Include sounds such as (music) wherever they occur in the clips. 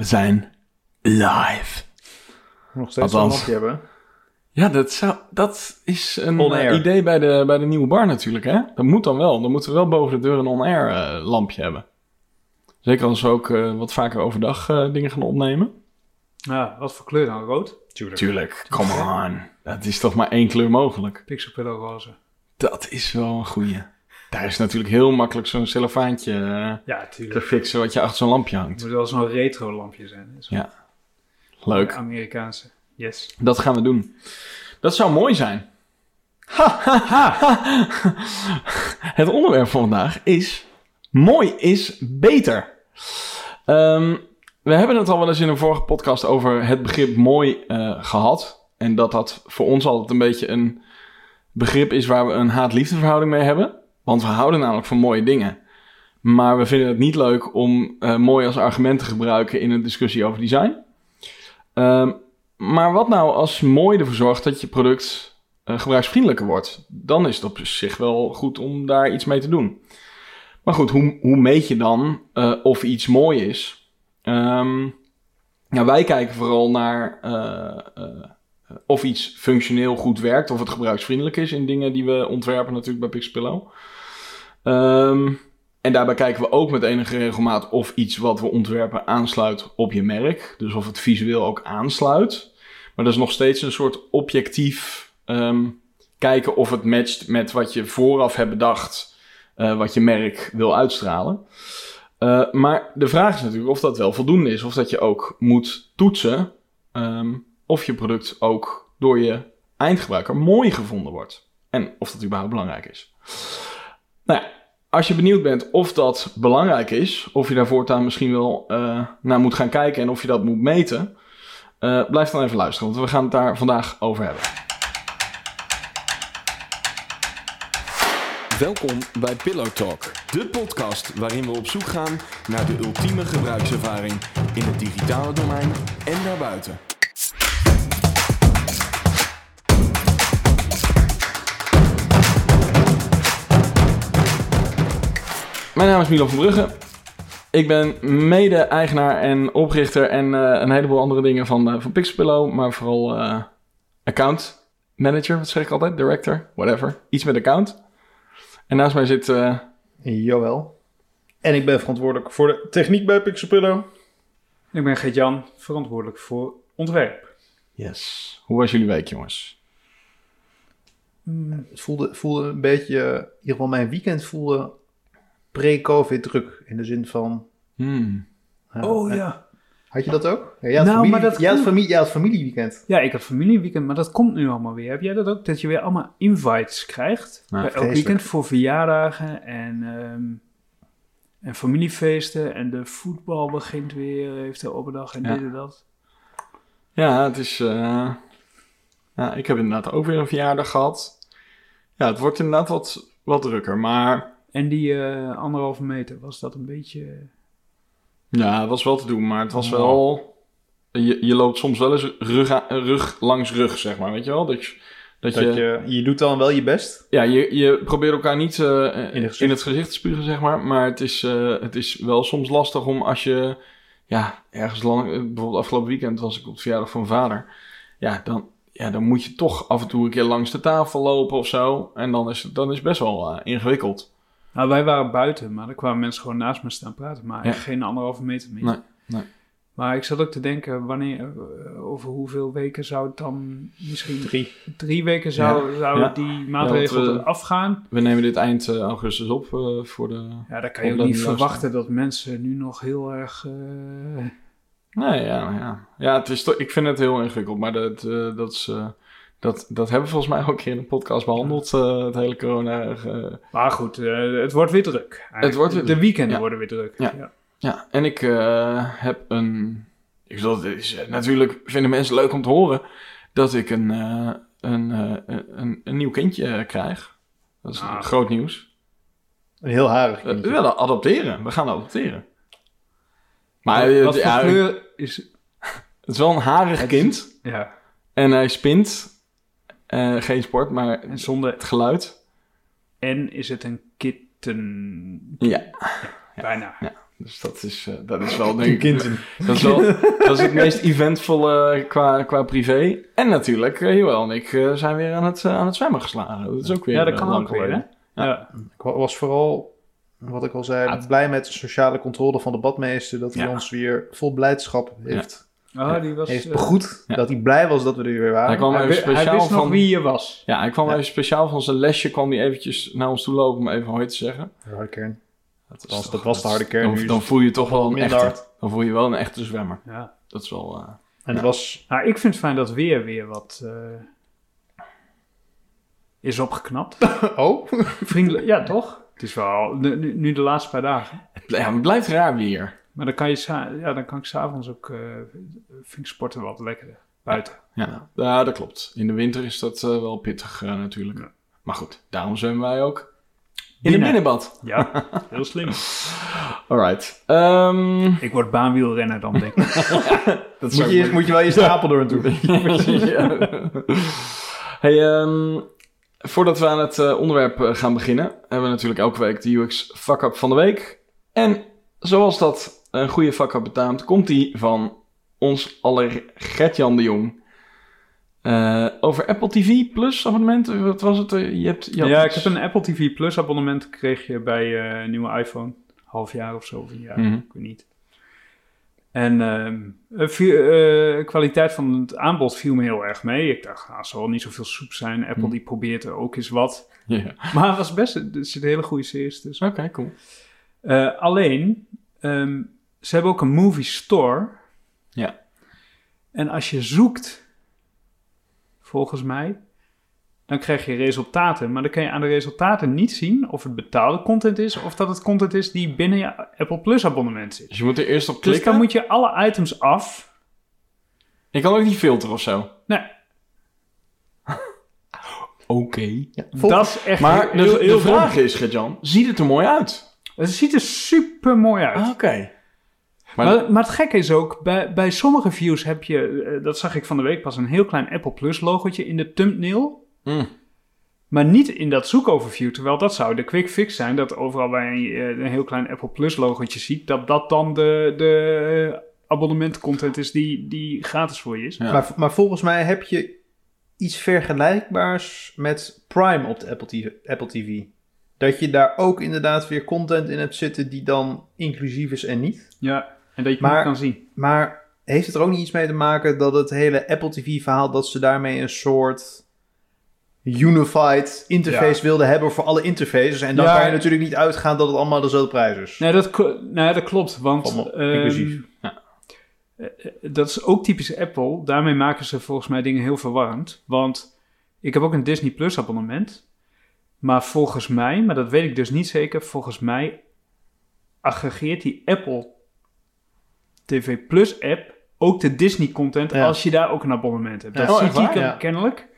We zijn live. Nog steeds Althans. een lampje hebben. Ja, dat, zou, dat is een eh, idee bij de, bij de nieuwe bar natuurlijk, hè? Dat moet dan wel. Dan moeten we wel boven de deur een on-air eh, lampje hebben. Zeker als we ook eh, wat vaker overdag eh, dingen gaan opnemen. Ja, wat voor kleur dan? Rood? Tuurlijk. Tuurlijk, come on. Dat is toch maar één kleur mogelijk. Pixelpillow roze. Dat is wel een goeie. Daar is natuurlijk heel makkelijk zo'n cellofaantje eh, Ja, te fixen wat je achter zo'n lampje Het hangt. moet wel zo'n retro lampje zijn. Zo'n Ja. Leuk. Amerikaanse. Yes. Dat gaan we doen. Dat zou mooi zijn. Het onderwerp van vandaag is... Mooi is beter. Ehm, we hebben het al wel eens in een vorige podcast over het begrip mooi eh, gehad. En dat dat voor ons altijd een beetje een begrip is waar we een haat-liefdeverhouding mee hebben. Want we houden namelijk van mooie dingen. Maar we vinden het niet leuk om eh, mooi als argument te gebruiken in een discussie over design. Ehm, maar wat nou als mooi ervoor zorgt dat je product eh, gebruiksvriendelijker wordt? Dan is het op zich wel goed om daar iets mee te doen. Maar goed, hoe, hoe meet je dan eh, of iets mooi is? Nou, wij kijken vooral naar of iets functioneel goed werkt, of het gebruiksvriendelijk is in dingen die we ontwerpen natuurlijk bij Pixpillow. Ehm en daarbij kijken we ook met enige regelmaat of iets wat we ontwerpen aansluit op je merk. Dus of het visueel ook aansluit. Maar dat is nog steeds een soort objectief ehm, kijken of het matcht met wat je vooraf hebt bedacht, eh, wat je merk wil uitstralen. Eh, maar de vraag is natuurlijk of dat wel voldoende is, of dat je ook moet toetsen ehm, of je product ook door je eindgebruiker mooi gevonden wordt. En of dat überhaupt belangrijk is. Nou ja, als je benieuwd bent of dat belangrijk is, of je daar voortaan misschien wel eh, naar moet gaan kijken en of je dat moet meten, eh, blijf dan even luisteren, want we gaan het daar vandaag over hebben. Welkom bij Pillow Talk, de podcast waarin we op zoek gaan naar de ultieme gebruikservaring in het digitale domein en daarbuiten. Mijn naam is Milan van Brugge. Ik ben mede-eigenaar en oprichter en eh, een heleboel andere dingen van, eh, van Pixelpillow, maar vooral eh, account manager, wat zeg ik altijd? Director, whatever. Iets met account. En naast mij zit eh, Jawel. En ik ben verantwoordelijk voor de techniek bij Pixelpillow. Ik ben Geert-Jan, verantwoordelijk voor ontwerp. Yes. Hoe was jullie week, jongens? Het voelde, voelde een beetje, in ieder geval mijn weekend voelde pre-covid druk. In de zin van... Hmm. Oh ja. Had je dat ook? Ja, jij had Nou, familie, maar dat jij had familie, jij had familieweekend. Ja, ik had familieweekend, maar dat komt nu allemaal weer. Heb jij dat ook? Dat je weer allemaal invites krijgt. Nou, bij elk weekend voor verjaardagen en, ehm, en familiefeesten. En de voetbal begint weer, heeft de open dag en Ja. dit en dat. Ja, het is... eh, Ja, ik heb inderdaad ook weer een verjaardag gehad. Ja, het wordt inderdaad wat, wat drukker, maar... En die eh, anderhalve meter, was dat een beetje... Ja, het was wel te doen, maar het was wel... Je, je loopt soms wel eens rug, aan- rug langs rug, zeg maar, weet je wel? Dat je, dat Dat je, je, je doet dan wel je best. Ja, je, je probeert elkaar niet eh, in, het gezicht. het gezicht te spugen, zeg maar. Maar het is, eh, het is wel soms lastig om als je... Ja, ergens lang... eh, Bijvoorbeeld afgelopen weekend was ik op de verjaardag van mijn vader. Ja, dan, ja, dan moet je toch af en toe een keer langs de tafel lopen of zo. En dan is het, dan is het best wel eh, ingewikkeld. Nou, wij waren buiten, maar er kwamen mensen gewoon naast me staan praten. Maar Ja. geen anderhalve meter meer. Nee, nee. Maar ik zat ook te denken, wanneer, eh, over hoeveel weken zou het dan misschien... Drie. Drie weken zou, zou Ja. die maatregel Ja, want, eh, eraf gaan. We nemen dit eind eh, augustus op eh, voor de... Ja, dan kan je ook niet verwachten dat mensen nu nog heel erg... Nee, ja, ja. ja het is ik vind het heel ingewikkeld, maar dat, dat, is, dat, dat hebben we volgens mij ook een keer in een podcast behandeld, eh, het hele corona. eh, Maar goed, eh, het wordt weer druk. eigenlijk. Het wordt weer De weekenden ja. worden weer druk. Ja. Ja, en ik eh, heb een. Ik bedoel, het is, natuurlijk vinden mensen leuk om te horen dat ik een, eh, een, eh, een, een nieuw kindje krijg. Dat is Ah. groot nieuws. Een heel harig Eh, we kindje. willen adopteren. We gaan adopteren. Maar Wat, wat voor ja, kleur is... (laughs) het is wel een harig Het- kind. Ja, En hij spint. Eh, geen sport, maar zonder... het geluid. En is het een kitten? Ja, Bijna. Ja. Dus dat is, eh, dat is wel, denk ik, dat is, wel, dat is het meest eventvolle qua, qua privé. En natuurlijk, uh, Joël en ik eh, zijn weer aan het, eh, aan het zwemmen geslagen. Dat is ook weer Ja, dat eh, kan lang ook weer, hè? Ja. Ja. Ik wa- was vooral, wat ik al zei, Ja, blij met de sociale controle van de badmeester. Dat hij Ja. ons weer vol blijdschap heeft, Oh, die was... heeft eh, begroet. Ja. Dat hij blij was dat we er weer waren. Hij kwam hij, even hij speciaal wist nog van... wie je was. Ja, hij kwam Ja. even speciaal van zijn lesje, kwam hij eventjes naar ons toe lopen om even hoi te zeggen. De harde kern. Dat, Althans, toch- dat was de harde kern, Dan, dan voel je toch wel een minder echte, hard. dan voel je wel een echte zwemmer. Ja. Dat is wel... eh, En Ja. was... Nou, ik vind het fijn dat weer weer wat eh, is opgeknapt. (laughs) Oh? Vriendelijk, ja toch? Het is wel nu, de laatste paar dagen. ja, het blijft raar weer. Maar dan kan, je ja, dan kan ik s'avonds ook, eh vind ik sporten wat lekkerder. Buiten. Ja, ja, dat klopt. In de winter is dat eh, wel pittig eh, natuurlijk. Ja. Maar goed, daarom zwemmen wij ook in een binnenbad. Ja, (laughs) heel slim. Alright. Ehm, Ik word baanwielrenner dan, denk ik. (laughs) dat Moet je, moet je wel je (laughs) stapel door naartoe. Ja. Hey, ehm, voordat we aan het eh, onderwerp gaan beginnen, hebben we natuurlijk elke week de UX fuck-up van de week. En zoals dat een goede fuck-up betaamt, komt die van ons aller Gertjan de Jong. Eh, over Apple TV Plus abonnement, wat was het? Je hebt, je ja, ik heb een Apple TV Plus abonnement kreeg je bij eh, een nieuwe iPhone. Half jaar of zo, of een jaar, Mhm. ik weet niet. En ehm, eh, de kwaliteit van het aanbod viel me heel erg mee. Ik dacht, ah, zal niet zoveel soep zijn. Apple Mhm. die probeert er ook eens wat. Maar het was best, er zitten hele goede series tussen. Oké, cool. Alleen, ehm, ze hebben ook een movie store. Ja. En als je zoekt, volgens mij, dan krijg je resultaten. Maar dan kan je aan de resultaten niet zien of het betaalde content is of dat het content is die binnen je Apple Plus abonnement zit. Dus je moet er eerst op Dus klikken. dan moet je alle items af. Je kan ook niet filteren of zo. Nee, (laughs) Oké. Dat is echt Maar heel, de, heel, de vraag is, Gertjan, ziet het er mooi uit? Het ziet er super mooi uit. Ah, Oké. Maar, Maar, maar het gekke is ook, bij, bij sommige views heb je, eh, dat zag ik van de week pas, een heel klein Apple Plus logotje in de thumbnail. Mm. Maar niet in dat zoekoverview, terwijl dat zou de quick fix zijn, dat overal waar je eh, een heel klein Apple Plus logotje ziet, dat dat dan de, de abonnementcontent is die, die gratis voor je is. Ja. Maar, maar volgens mij heb je iets vergelijkbaars met Prime op de Apple TV, Apple TV. Dat je daar ook inderdaad weer content in hebt zitten die dan inclusief is en niet. Ja, en dat je het Maar- kan zien. Maar heeft het er ook niet iets mee te maken dat het hele Apple TV verhaal, dat ze daarmee een soort unified interface wilden hebben voor alle interfaces. En dan Ja. kan je natuurlijk niet uitgaan dat het allemaal dezelfde prijs is. Nee, dat, nee, dat klopt, want. Ja. eh, dat is ook typisch Apple. Daarmee maken ze volgens mij dingen heel verwarrend. Want ik heb ook een Disney Plus abonnement. Maar volgens mij, maar dat weet ik dus niet zeker, volgens mij aggregeert die Apple TV Plus app ook de Disney content Ja. als je daar ook een abonnement hebt. Dat Oh, ken- Ja. kennelijk.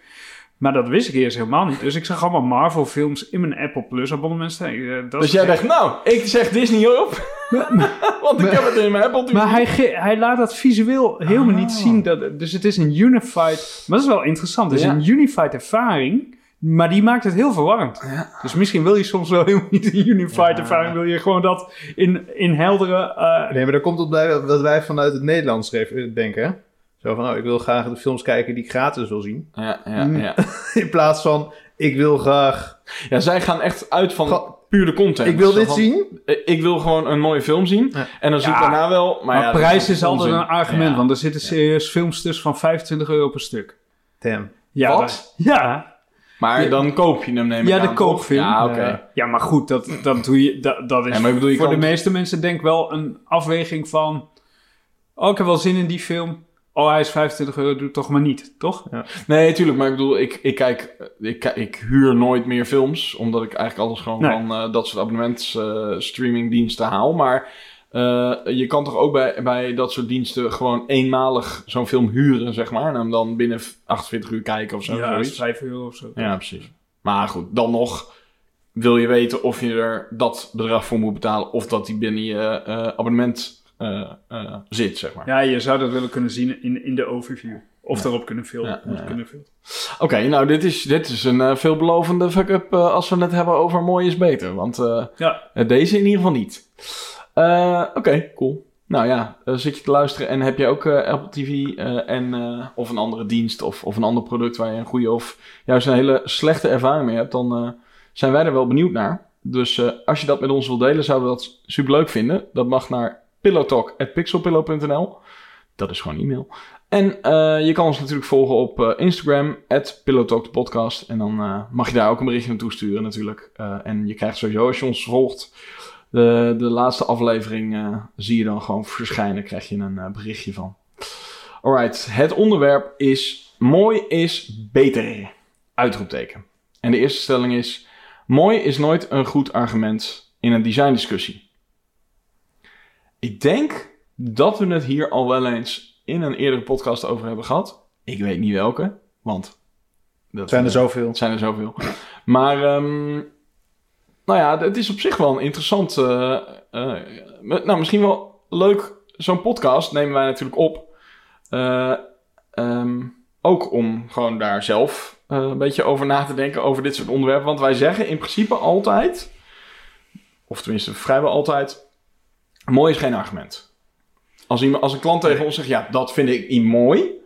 Maar dat wist ik eerst helemaal niet. Dus ik zag allemaal Marvel films in mijn Apple Plus abonnement staan. Eh, dat Dus jij echt- dacht, nou, ik zeg Disney op. (laughs) Want ik heb het in mijn Apple TV. Maar hij, hij laat dat visueel helemaal niet Ah. zien. Dat, dus het is een unified... Maar dat is wel interessant. Het is Ja. een unified ervaring. Maar die maakt het heel verwarrend. Ja. Dus misschien wil je soms wel (laughs) helemaal niet een unified Ja. ervaring. Wil je gewoon dat in, in heldere... eh, Nee, maar daar komt op bij wat wij vanuit het Nederlands schreef- denken. hè? Zo van, oh, ik wil graag de films kijken die ik gratis wil zien. Ja, ja, Mm. ja. (laughs) In plaats van, ik wil graag... ja, zij gaan echt uit van Ga- puur de content. Ik wil dit van, zien. eh, Ik wil gewoon een mooie film zien. Ja. En dan zoek ik Ja. daarna wel. Maar, maar ja, dat prijs is altijd onzin. een argument. Ja. Want er zitten serieus films tussen van 25 euro per stuk. Damn. Ja, Wat? dat- ja, Maar Ja. dan koop je hem, neem ik Ja, aan, de toch? koopfilm. Ja, oké. Ja. ja, maar goed, dat, dat doe je... Dat, dat is Ja, maar ik bedoel, je voor kan- de meeste mensen denk ik wel een afweging van... Oh, ik heb wel zin in die film. Oh, hij is 25 euro, doe het toch maar niet, toch? Nee, tuurlijk. Maar ik bedoel, ik, ik kijk... Ik, ik huur nooit meer films. Omdat ik eigenlijk alles gewoon Nee. van eh, dat soort abonnements eh, streamingdiensten haal. Maar eh, je kan toch ook bij, bij dat soort diensten gewoon eenmalig zo'n film huren, zeg maar. En hem dan binnen 48 uur kijken of zo. ja, dat zoiets. is 5 euro of zo. Ja, precies. Maar goed, dan nog wil je weten of je er dat bedrag voor moet betalen of dat die binnen je eh, abonnement eh, zit, zeg maar. Ja, je zou dat willen kunnen zien in, in de overview. Of Ja. daarop kunnen filmen. Ja, ja. Oké, nou, dit is, dit is een veelbelovende fuck-up als we het hebben over mooi is beter. Want Ja, deze in ieder geval niet. Eh, Oké, cool. Nou ja, eh, zit je te luisteren en heb je ook eh, Apple TV en, of een andere dienst of, of een ander product waar je een goede of juist een hele slechte ervaring mee hebt, dan zijn wij er wel benieuwd naar. Dus eh, als je dat met ons wilt delen, zouden we dat super leuk vinden. Dat mag naar pillowtalk.pixelpillow.nl. Dat is gewoon e-mail. En eh, je kan ons natuurlijk volgen op eh, Instagram, Pillowtalk de podcast. En dan mag je daar ook een berichtje naartoe sturen natuurlijk. En je krijgt sowieso, als je ons volgt, de, de laatste aflevering eh, zie je dan gewoon verschijnen. Krijg je een eh, berichtje van. Alright, het onderwerp is mooi is beter. Uitroepteken. En de eerste stelling is, mooi is nooit een goed argument in een designdiscussie. Ik denk dat we het hier al wel eens in een eerdere podcast over hebben gehad. Ik weet niet welke, want... Dat zijn er zoveel. het zijn er zoveel. Maar, ehm, nou ja, het is op zich wel een interessant... eh, eh, nou, misschien wel leuk. Zo'n podcast nemen wij natuurlijk op. Eh, ehm, ook om gewoon daar zelf een beetje over na te denken over dit soort onderwerpen. Want wij zeggen in principe altijd, of tenminste vrijwel altijd, mooi is geen argument. Als, iemand, als een klant tegen ons zegt, ja, dat vind ik niet mooi.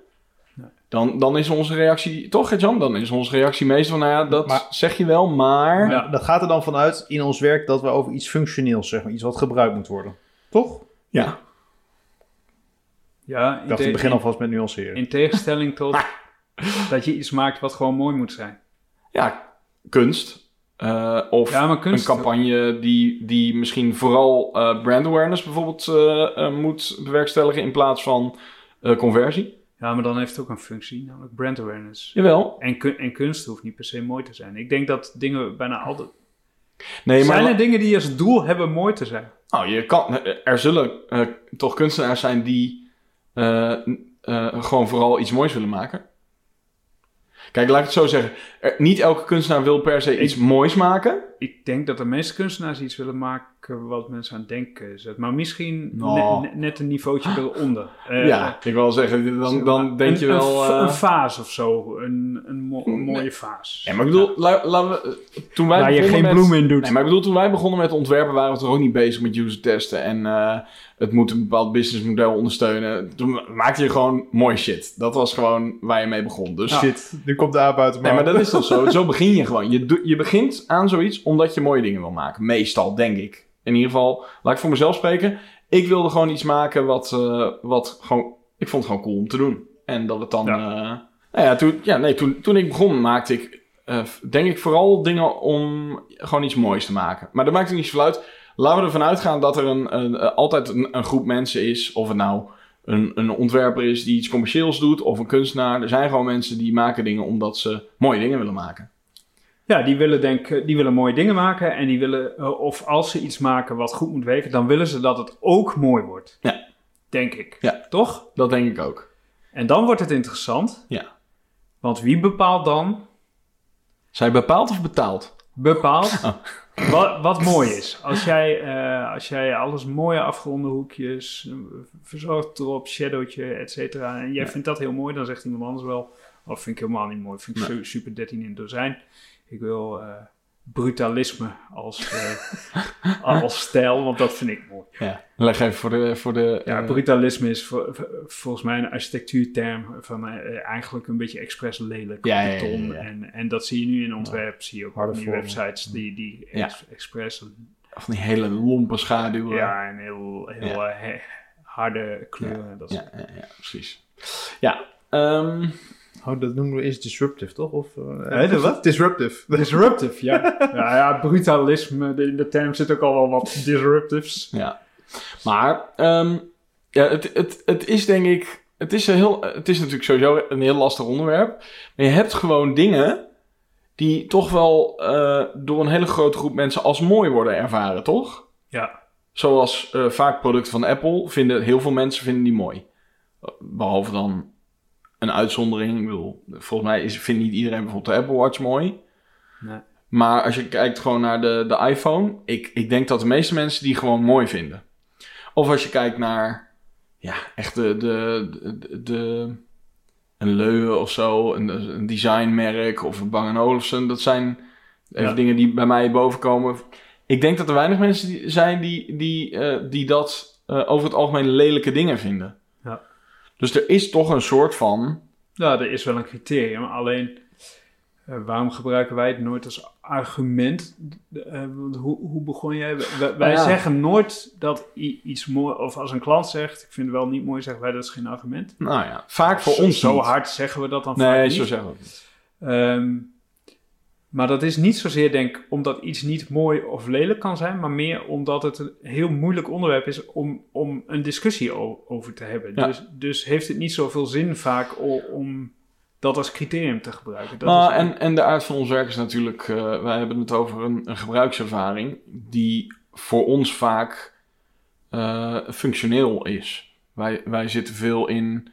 Dan, dan is onze reactie, toch Jan? Dan is onze reactie meestal van, nou ja, dat Maar- zeg je wel, maar... Ja, dat gaat er dan vanuit in ons werk dat we over iets functioneels zeggen. Iets wat gebruikt moet worden. Toch? Ja, Ja, Ik in, dacht, te- ik begin alvast met nuanceren. in tegenstelling tot dat je iets maakt wat gewoon mooi moet zijn. ja kunst. Eh, of Ja, maar kunst... een campagne die, die misschien vooral eh, brand awareness bijvoorbeeld eh, eh, moet bewerkstelligen in plaats van eh, conversie. Ja, maar dan heeft het ook een functie, namelijk brand awareness. Jawel. En, kun- en kunst hoeft niet per se mooi te zijn. Ik denk dat dingen bijna altijd... Nee, maar Zijn er dingen die als doel hebben mooi te zijn? oh, je kan, er zullen eh, toch kunstenaars zijn die eh, eh, gewoon vooral iets moois willen maken. Kijk, laat ik het zo zeggen. Er- niet elke kunstenaar wil per se iets moois maken. Ik denk dat de meeste kunstenaars iets willen maken wat mensen aan het denken zet. Maar misschien Nou. net, net een niveautje eronder. Eh, ja, ik wil zeggen, dan, zeg dan denk een- je wel... Een, eh, een vaas of zo. Een, een, mo- een mooie Nee. vaas. Ja, maar ik bedoel, la- laten we... Toen wij Waar je begonnen geen met- bloem in doet. Nee, maar ik bedoel, toen wij begonnen met ontwerpen waren we toch ook niet bezig met user testen en eh, het moet een bepaald businessmodel ondersteunen. Toen maakte je gewoon mooi shit. Dat was gewoon waar je mee begon. Dus Shit, nu komt de aap uit de Nee, maar dat is toch zo. (laughs) Zo begin je gewoon. Je, je begint aan zoiets omdat je mooie dingen wil maken. Meestal, denk ik. In ieder geval, laat ik voor mezelf spreken. Ik wilde gewoon iets maken wat, eh, wat gewoon... Ik vond het gewoon cool om te doen. En dat het dan... Ja. eh, nou ja, toen, ja, nee, toen, toen ik begon maakte ik... eh, denk ik vooral dingen om gewoon iets moois te maken. Maar dat maakt er niet zoveel uit. Laten we ervan uitgaan dat er een, een, altijd een, een groep mensen is. Of het nou een, een ontwerper is die iets commercieels doet. Of een kunstenaar. Er zijn gewoon mensen die maken dingen omdat ze mooie dingen willen maken. Ja, die willen, denk, die willen mooie dingen maken. En die willen, eh, of als ze iets maken wat goed moet werken, dan willen ze dat het ook mooi wordt. Ja. Denk ik. Ja. Toch? Dat denk ik ook. En dan wordt het interessant. Ja. Want wie bepaalt dan Zij bepaald of betaald? bepaalt Oh. wat, wat mooi is. Als jij, eh, als jij alles mooie afgeronde hoekjes, verzorgd erop, shadowtje, et cetera. En jij Ja. vindt dat heel mooi, dan zegt iemand anders wel, of vind ik helemaal niet mooi, vind ik Nee. super 13 in het dozijn. Ik wil eh, brutalisme als, eh, (laughs) als stijl, want dat vind ik mooi. Ja. Leg even voor de... Voor de Ja, eh, brutalisme is voor- volgens mij een architectuurterm van eigenlijk een beetje expres lelijk Ja, beton. ja, ja. En, en dat zie je nu in ontwerp, zie je ook Harde op die websites die, die ex- expres van die hele lompe schaduwen. ja, en heel, heel he- harde kleuren. Dat ja, ja, ja, precies. Ja, ehm, Oh, dat noemen we is disruptive, toch? Of, uh, wat? Disruptive. (laughs) Disruptive, ja. (laughs) ja. Ja, brutalisme, in de term zit ook al wel wat disruptives. ja. Maar, ehm, ja, het, het, het is denk ik... Het is, een heel, het is natuurlijk sowieso een heel lastig onderwerp. Maar je hebt gewoon dingen die toch wel eh, door een hele grote groep mensen als mooi worden ervaren, toch? Ja. Zoals eh, vaak producten van Apple vinden heel veel mensen vinden die mooi. Behalve dan een uitzondering. Ik bedoel, volgens mij is, vindt niet iedereen bijvoorbeeld de Apple Watch mooi. Nee. Maar als je kijkt gewoon naar de, de iPhone, ik, ik denk dat de meeste mensen die gewoon mooi vinden. Of als je kijkt naar, ja, echt de, de, de, de- een Leuven of zo, een, een designmerk of een Bang Olufsen. Dat zijn even Ja. dingen die bij mij boven komen. ik denk dat er weinig mensen die- zijn die, die, eh, die dat eh, over het algemeen lelijke dingen vinden. Ja. Dus er is toch een soort van. Nou, er is wel een criterium. Alleen, eh, waarom gebruiken wij het nooit als argument? Want hoe, hoe begon jij? Wij, wij ja. zeggen nooit dat iets mooi... Of als een klant zegt, ik vind het wel niet mooi, zeggen wij dat is geen argument. Nou ja, vaak voor ons. Zo niet. hard zeggen we dat dan vaak Nee, zo zeggen we het niet. Maar dat is niet zozeer, denk ik, omdat iets niet mooi of lelijk kan zijn, maar meer omdat het een heel moeilijk onderwerp is om, om een discussie over te hebben. Ja. Dus, dus heeft het niet zoveel zin vaak om dat als criterium te gebruiken. Dat Nou, is- en, en de aard van ons werk is natuurlijk, eh, wij hebben het over een, een gebruikservaring die voor ons vaak eh, functioneel is. Wij, wij zitten veel in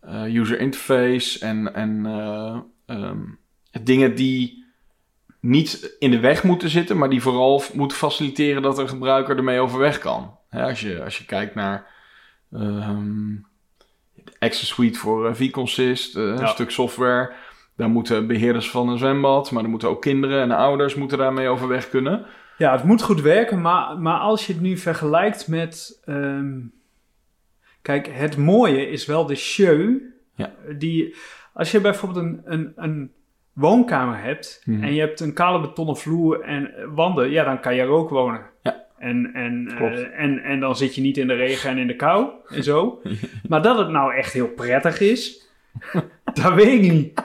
eh, user interface en, en eh, ehm, dingen die niet in de weg moeten zitten, maar die vooral moeten faciliteren dat een gebruiker ermee overweg kan. Als, je, als je kijkt naar de Access Suite voor vConsist, eh, een stuk software. Daar moeten beheerders van een zwembad, maar er moeten ook kinderen en ouders moeten daarmee overweg kunnen. Ja, het moet goed werken, maar, maar als je het nu vergelijkt met. ehm, kijk, het mooie is wel de show. Ja. Die, als je bijvoorbeeld een, een, een woonkamer hebt Mhm. en je hebt een kale betonnen vloer en wanden, ja, dan kan je er ook wonen. Ja. En, en, eh, en, en dan zit je niet in de regen en in de kou en zo. (laughs) maar dat het nou echt heel prettig is, (laughs) dat weet ik niet.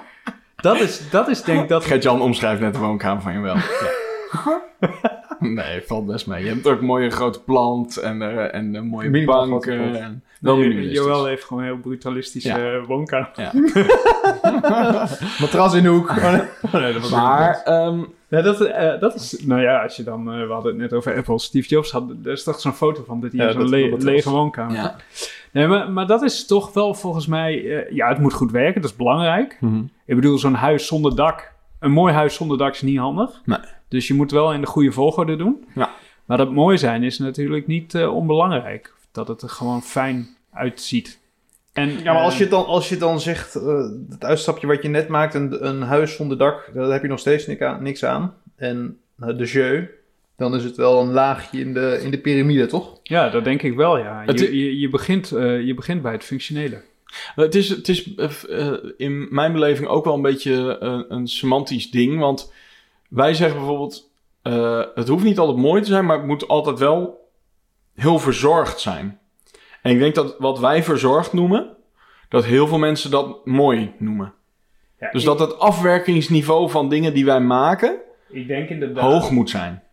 Dat is, dat is denk ik dat... Gert-Jan omschrijft net de woonkamer van je wel. Ja. (laughs) (laughs) nee, valt best mee. Je hebt ook een mooie grote plant en, eh, en een mooie Minimaal banken. En, wel minimalistisch. Joël heeft gewoon een heel brutalistische Ja. eh, woonkamer. Ja. (laughs) (laughs) Matras in de hoek. Nee. Dat Maar, ehm, Ja, dat, eh, dat is, nou ja, als je dan, eh, we hadden het net over Apple, Steve Jobs had, er is toch zo'n foto van dat hij Ja, in zo'n le- lege woonkamer. ja. Nee, maar, maar dat is toch wel volgens mij, eh, ja, het moet goed werken, dat is belangrijk. Mhm. Ik bedoel, zo'n huis zonder dak, een mooi huis zonder dak is niet handig. Nee. Dus je moet wel in de goede volgorde doen. Ja. Maar dat mooi zijn is natuurlijk niet eh, onbelangrijk. Dat het er gewoon fijn uitziet. En, Ja, maar als eh, je dan, als je dan zegt, eh, het uitstapje wat je net maakt, een, een huis zonder dak, daar heb je nog steeds niks aan. Niks aan. En de jeu, dan is het wel een laagje in de, in de piramide, toch? Ja, dat denk ik wel, ja. Je, je, je, begint, eh, je begint bij het functionele. Het is, het is in mijn beleving ook wel een beetje eh, een semantisch ding. Want wij zeggen bijvoorbeeld: eh, het hoeft niet altijd mooi te zijn, maar het moet altijd wel heel verzorgd zijn. En ik denk dat wat wij verzorgd noemen, dat heel veel mensen dat mooi noemen. Ja, Dus ik- dat het afwerkingsniveau van dingen die wij maken Ik denk inderdaad. hoog moet zijn.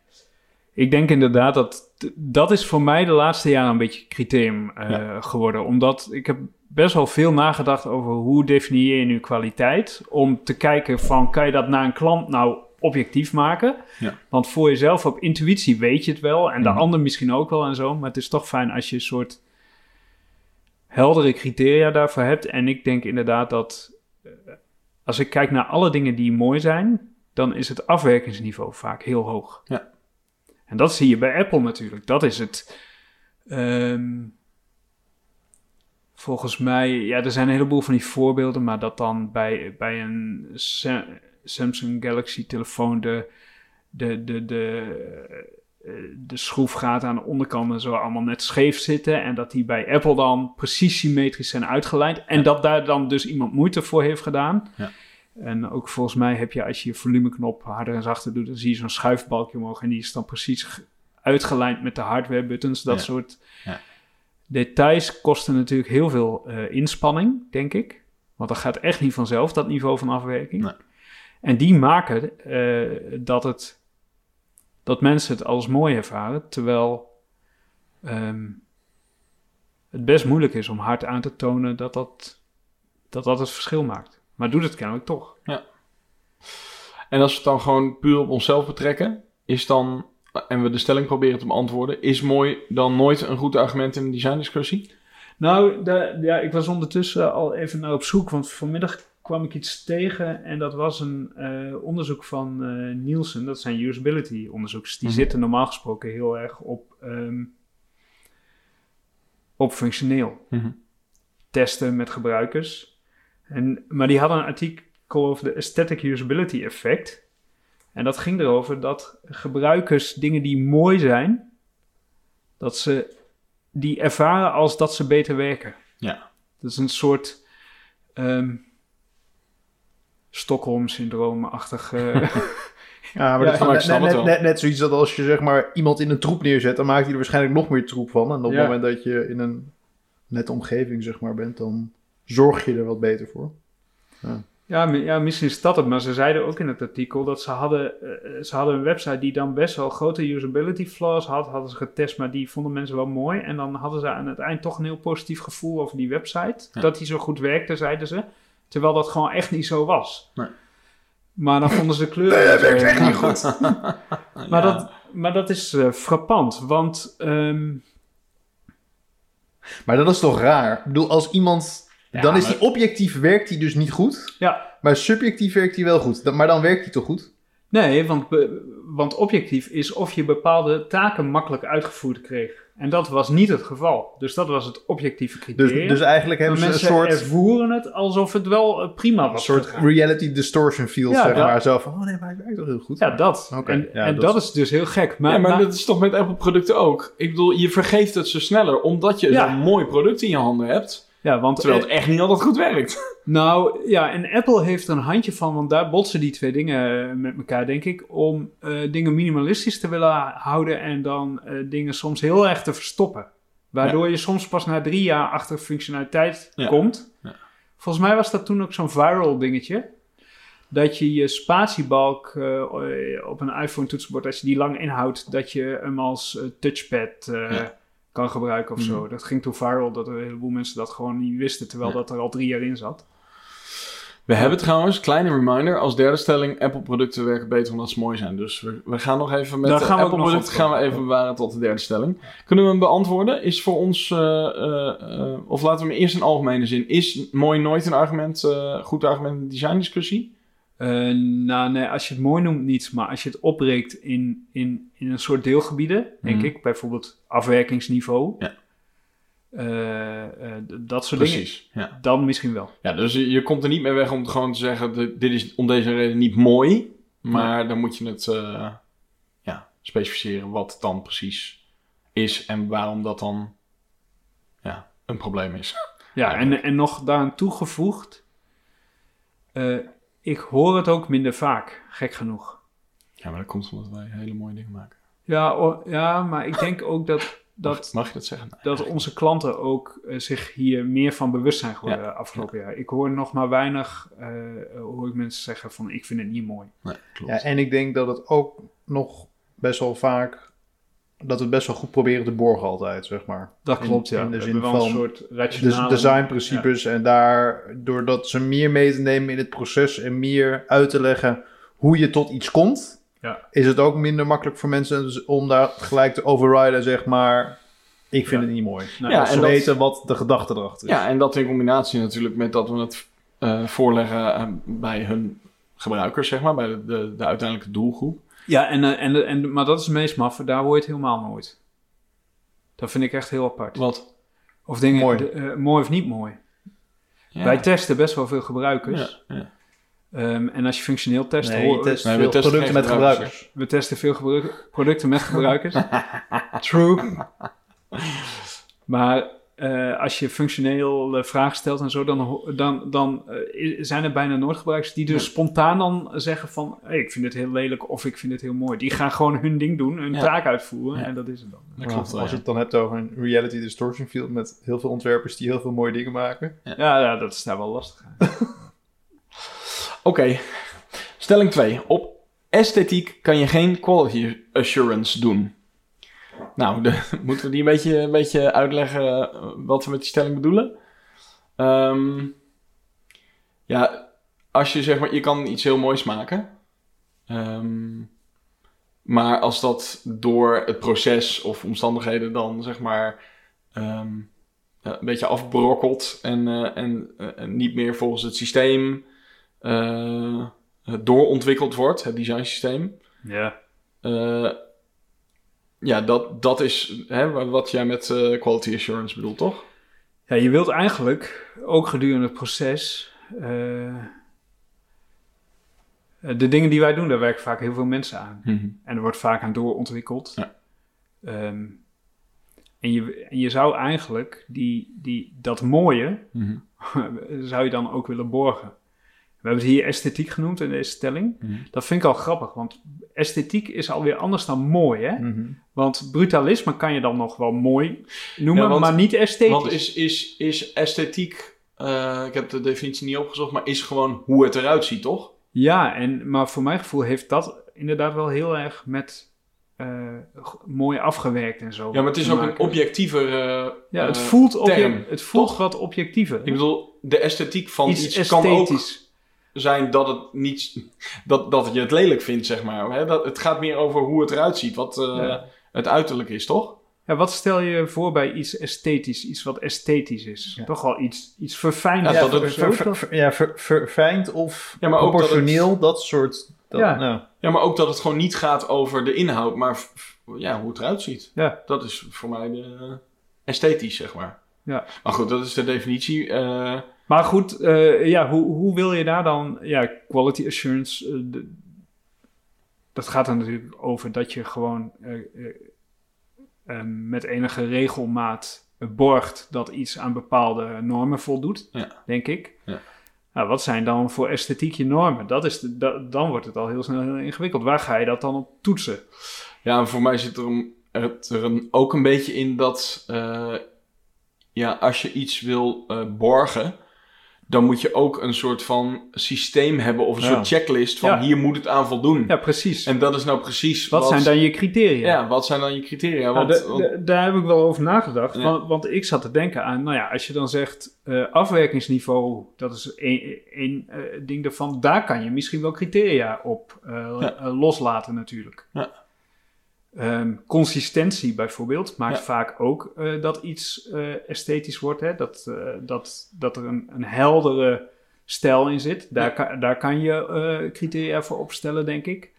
Ik denk inderdaad dat dat is voor mij de laatste jaren een beetje criterium Ja. geworden. Omdat ik heb best wel veel nagedacht over hoe definieer je nu kwaliteit. Om te kijken van kan je dat naar een klant nou objectief maken. Ja. Want voor jezelf op intuïtie weet je het wel. En de Mhm. ander misschien ook wel en zo. Maar het is toch fijn als je een soort heldere criteria daarvoor hebt. En ik denk inderdaad dat eh, als ik kijk naar alle dingen die mooi zijn, dan is het afwerkingsniveau vaak heel hoog. Ja. En dat zie je bij Apple natuurlijk. Dat is het. ehm, volgens mij, ja, er zijn een heleboel van die voorbeelden, maar dat dan bij, bij een Samsung Galaxy telefoon de, de, de, de, eh, de schroefgaten aan de onderkant en zo allemaal net scheef zitten. En dat die bij Apple dan precies symmetrisch zijn uitgelijnd. En Ja. dat daar dan dus iemand moeite voor heeft gedaan. Ja. En ook volgens mij heb je, als je je volumeknop harder en zachter doet, dan zie je zo'n schuifbalkje omhoog. En die is dan precies ge- uitgelijnd met de hardware buttons. Dat Ja. soort Ja. details kosten natuurlijk heel veel eh, inspanning, denk ik. Want dat gaat echt niet vanzelf, dat niveau van afwerking. Nee. En die maken eh, dat, het, dat mensen het als mooi ervaren, terwijl ehm, het best moeilijk is om hard aan te tonen dat dat, dat, dat het verschil maakt. Maar doet het kennelijk toch. En als we het dan gewoon puur op onszelf betrekken, is dan, en we de stelling proberen te beantwoorden, is mooi dan nooit een goed argument in een designdiscussie? Nou, de, ja, ik was ondertussen al even naar op zoek, want vanmiddag kwam ik iets tegen en dat was een eh, onderzoek van eh, Nielsen. Dat zijn usability onderzoekers. Die Mhm. zitten normaal gesproken heel erg op, ehm, op functioneel. Testen met gebruikers. En, maar die hadden een artikel over de aesthetic usability effect. En dat ging erover dat gebruikers dingen die mooi zijn, dat ze die ervaren als dat ze beter werken. Ja. Dat is een soort ehm Stockholm-syndroom-achtig. eh, (laughs) Ja, maar Ja, dat net, het net, wel. net, net zoiets dat als je zeg maar iemand in een troep neerzet, dan maakt hij er waarschijnlijk nog meer troep van. En op het Ja. moment dat je in een nette omgeving zeg maar bent, dan zorg je er wat beter voor. Ja, mi- ja, misschien is dat het. Maar ze zeiden ook in het artikel dat ze hadden, eh, ze hadden een website die dan best wel grote usability flaws had. Hadden ze getest, maar die vonden mensen wel mooi. En dan hadden ze aan het eind toch een heel positief gevoel over die website. Ja. Dat die zo goed werkte, zeiden ze. Terwijl dat gewoon echt niet zo was. Nee. Maar dan vonden ze de kleuren... Nee, dat werkt echt heel niet goed. (laughs) Maar, Ja. dat, maar dat is eh, frappant, want... ehm, Maar dat is toch raar? Ik bedoel, als iemand... Ja, dan is maar- die objectief werkt hij dus niet goed, ja, maar subjectief werkt hij wel goed. Dat- Maar dan werkt hij toch goed? Nee, want, want objectief is of je bepaalde taken makkelijk uitgevoerd kreeg. En dat was niet het geval. Dus dat was het objectieve Dus, criterium. dus eigenlijk Maar hebben ze een mensen soort, ervoeren het alsof het wel eh, prima een was. soort gegaan. reality distortion field, Ja, zeg maar. Zo van, oh nee, maar hij werkt toch heel goed. Ja, dat. Oké, en ja, en dat dat, is- dus heel gek. Maar, ja, maar maar- dat is toch met Apple-producten ook. Ik bedoel, je vergeeft het zo sneller omdat je Ja. zo'n mooi product in je handen hebt. Ja, want Terwijl eh, het echt niet altijd goed werkt. Nou ja, en Apple heeft er een handje van, want daar botsen die twee dingen eh, met elkaar, denk ik. Om eh, dingen minimalistisch te willen houden en dan eh, dingen soms heel erg te verstoppen. Waardoor je soms pas na drie jaar achter functionaliteit Ja. komt. Ja. Volgens mij was dat toen ook zo'n viral dingetje. Dat je je spatiebalk eh, op een iPhone toetsenbord, als je die lang inhoudt, dat je hem als eh, touchpad eh. Kan gebruiken of zo. Dat ging toen viral, dat er een heleboel mensen dat gewoon niet wisten, terwijl Ja. dat er al drie jaar in zat. We hebben trouwens, kleine reminder, als derde stelling, Apple-producten werken beter omdat ze mooi zijn. Dus we, we gaan nog even met Apple-producten gaan we even bewaren tot de derde stelling. Kunnen we hem beantwoorden? Is voor ons, eh, eh, eh, of laten we hem eerst in algemene zin, is mooi nooit een argument, goed argument in de designdiscussie? Eh, nou, nee, als je het mooi noemt, niet. Maar als je het opbreekt in, in, in een soort deelgebieden, denk Mhm. ik, bijvoorbeeld afwerkingsniveau, Ja. eh, eh, dat soort dingen, Precies, ja. dan misschien wel. Ja, dus je, je komt er niet mee weg om gewoon te zeggen, dit is om deze reden niet mooi. Maar dan moet je het ja, specificeren wat het dan precies is en waarom dat dan ja, een probleem is. Ja, en, en nog daaraan toegevoegd, ik hoor het ook minder vaak, gek genoeg. Ja, maar dat komt omdat wij hele mooie dingen maken. Ja, o- ja maar ik denk ook dat, dat, Mag, mag je dat zeggen? Nee. dat onze klanten ook eh, zich hier meer van bewust zijn geworden afgelopen jaar. Ik hoor nog maar weinig, eh, hoor ik mensen zeggen van ik vind het niet mooi. Nee, klopt. Ja, en ik denk dat het ook nog best wel vaak... Dat we het best wel goed proberen te borgen altijd, zeg maar. Dat In- klopt, ja. in de zin wel een van soort Dus rationale... designprincipes en daar, doordat ze meer mee te nemen in het proces en meer uit te leggen hoe je tot iets komt, Ja. is het ook minder makkelijk voor mensen om daar gelijk te overriden, zeg maar. Ik vind Ja. het niet mooi. Nou, Ja, Als en ze dat- weten wat de gedachte erachter is. Ja, en dat in combinatie natuurlijk met dat we het eh, voorleggen eh, bij hun gebruikers, zeg maar, bij de, de, de uiteindelijke doelgroep. Ja, en, eh, en, en, maar dat is het meest maffe. Daar hoor je het helemaal nooit. Dat vind ik echt heel apart. Wat? Of dingen, Mooi. de- eh, mooi of niet mooi. Ja. Wij testen best wel veel gebruikers. Ja, ja. Ehm, en als je functioneel test... Nee, hoor- je test Nee, we testen producten met gebruikers, gebruikers. We testen veel gebru- producten met (laughs) gebruikers. True. Maar eh, als je functioneel eh, vragen stelt en zo, dan, dan, dan eh, zijn er bijna nooit gebruikers die dus Nee. spontaan dan zeggen van... Hey, ik vind het heel lelijk of ik vind het heel mooi. Die gaan gewoon hun ding doen, hun Ja. taak uitvoeren Ja. en dat is het dan. Dat klopt wel, als je het dan hebt over een reality distortion field met heel veel ontwerpers die heel veel mooie dingen maken. Ja, ja dat is daar wel lastig aan. (laughs) Oké, stelling 2. Op esthetiek kan je geen quality assurance doen. Nou, (laughs) de- moeten we die een beetje, een beetje uitleggen eh, wat we met die stelling bedoelen? Ehm, ja, als je zeg maar, je kan iets heel moois maken. Ehm, maar als dat door het proces of omstandigheden dan zeg maar ehm, eh, een beetje afbrokkelt en, eh, en, eh, en niet meer volgens het systeem doorontwikkeld wordt, het designsysteem. Ja. Ja, dat, dat is hè, wat jij met eh, quality assurance bedoelt, toch? Ja, je wilt eigenlijk ook gedurende het proces. eh, de dingen die wij doen, daar werken vaak heel veel mensen aan. Mhm. En er wordt vaak aan doorontwikkeld. Ja. Ehm, en, je, en je zou eigenlijk die, die, dat mooie, Mhm. (laughs) zou je dan ook willen borgen. We hebben het hier esthetiek genoemd in deze stelling. Mhm. Dat vind ik al grappig, want esthetiek is alweer anders dan mooi, hè? Mhm. Want brutalisme kan je dan nog wel mooi noemen, Ja, want- maar niet esthetisch. Want is, is, is esthetiek, eh, ik heb de definitie niet opgezocht, maar is gewoon hoe het eruit ziet, toch? Ja, en, maar voor mijn gevoel heeft dat inderdaad wel heel erg met eh, mooi afgewerkt en zo. Ja, maar het is ook een objectiever. eh, Ja, het voelt, term, het voelt toch? wat objectiever. Ik bedoel, de esthetiek van iets, Iets kan ook. Zijn dat het niet, dat, dat je het lelijk vindt, zeg maar. Hè? Dat, het gaat meer over hoe het eruit ziet, wat eh, Ja. het uiterlijk is, toch? Ja, wat stel je voor bij iets esthetisch, iets wat esthetisch is? Ja. Toch wel iets, iets verfijnd. Ja, dat ver- het- ver- ver- ver- ja, ver- verfijnd of Ja, maar ook dat proportioneel, dat, soort... Dat, Ja. nou, Ja, maar ook dat het gewoon niet gaat over de inhoud, maar ja, hoe het eruit ziet. Ja. Dat is voor mij de, eh, esthetisch, zeg maar. Ja. Maar goed, dat is de definitie. eh, Maar goed, eh, ja, hoe, hoe wil je daar dan, ja, quality assurance, eh, de- dat gaat er natuurlijk over dat je gewoon eh, met enige regelmaat borgt dat iets aan bepaalde normen voldoet, Ja. denk ik. Ja. Nou, wat zijn dan voor esthetiek je normen? Dat is de, da- dan wordt het al heel snel heel ingewikkeld. Waar ga je dat dan op toetsen? Ja, en voor mij zit er, een, het er een, ook een beetje in dat ja, als je iets wil borgen, dan moet je ook een soort van systeem hebben of een Ja. soort checklist van Ja. hier moet het aan voldoen. Ja, precies. En dat is nou precies wat, zijn dan je criteria? Ja, wat zijn dan je criteria? Nou, Want, da- want- da- daar heb ik wel over nagedacht. Ja. Want, want ik zat te denken aan, nou ja, als je dan zegt eh, afwerkingsniveau, dat is één één, eh, ding daarvan. Daar kan je misschien wel criteria op Ja. eh, loslaten natuurlijk. Ja. Ehm, consistentie bijvoorbeeld maakt Ja. vaak ook eh, dat iets eh, esthetisch wordt. Hè? Dat, eh, dat, dat er een, een heldere stijl in zit. Daar, Ja. kan, daar kan je criteria voor opstellen, denk ik.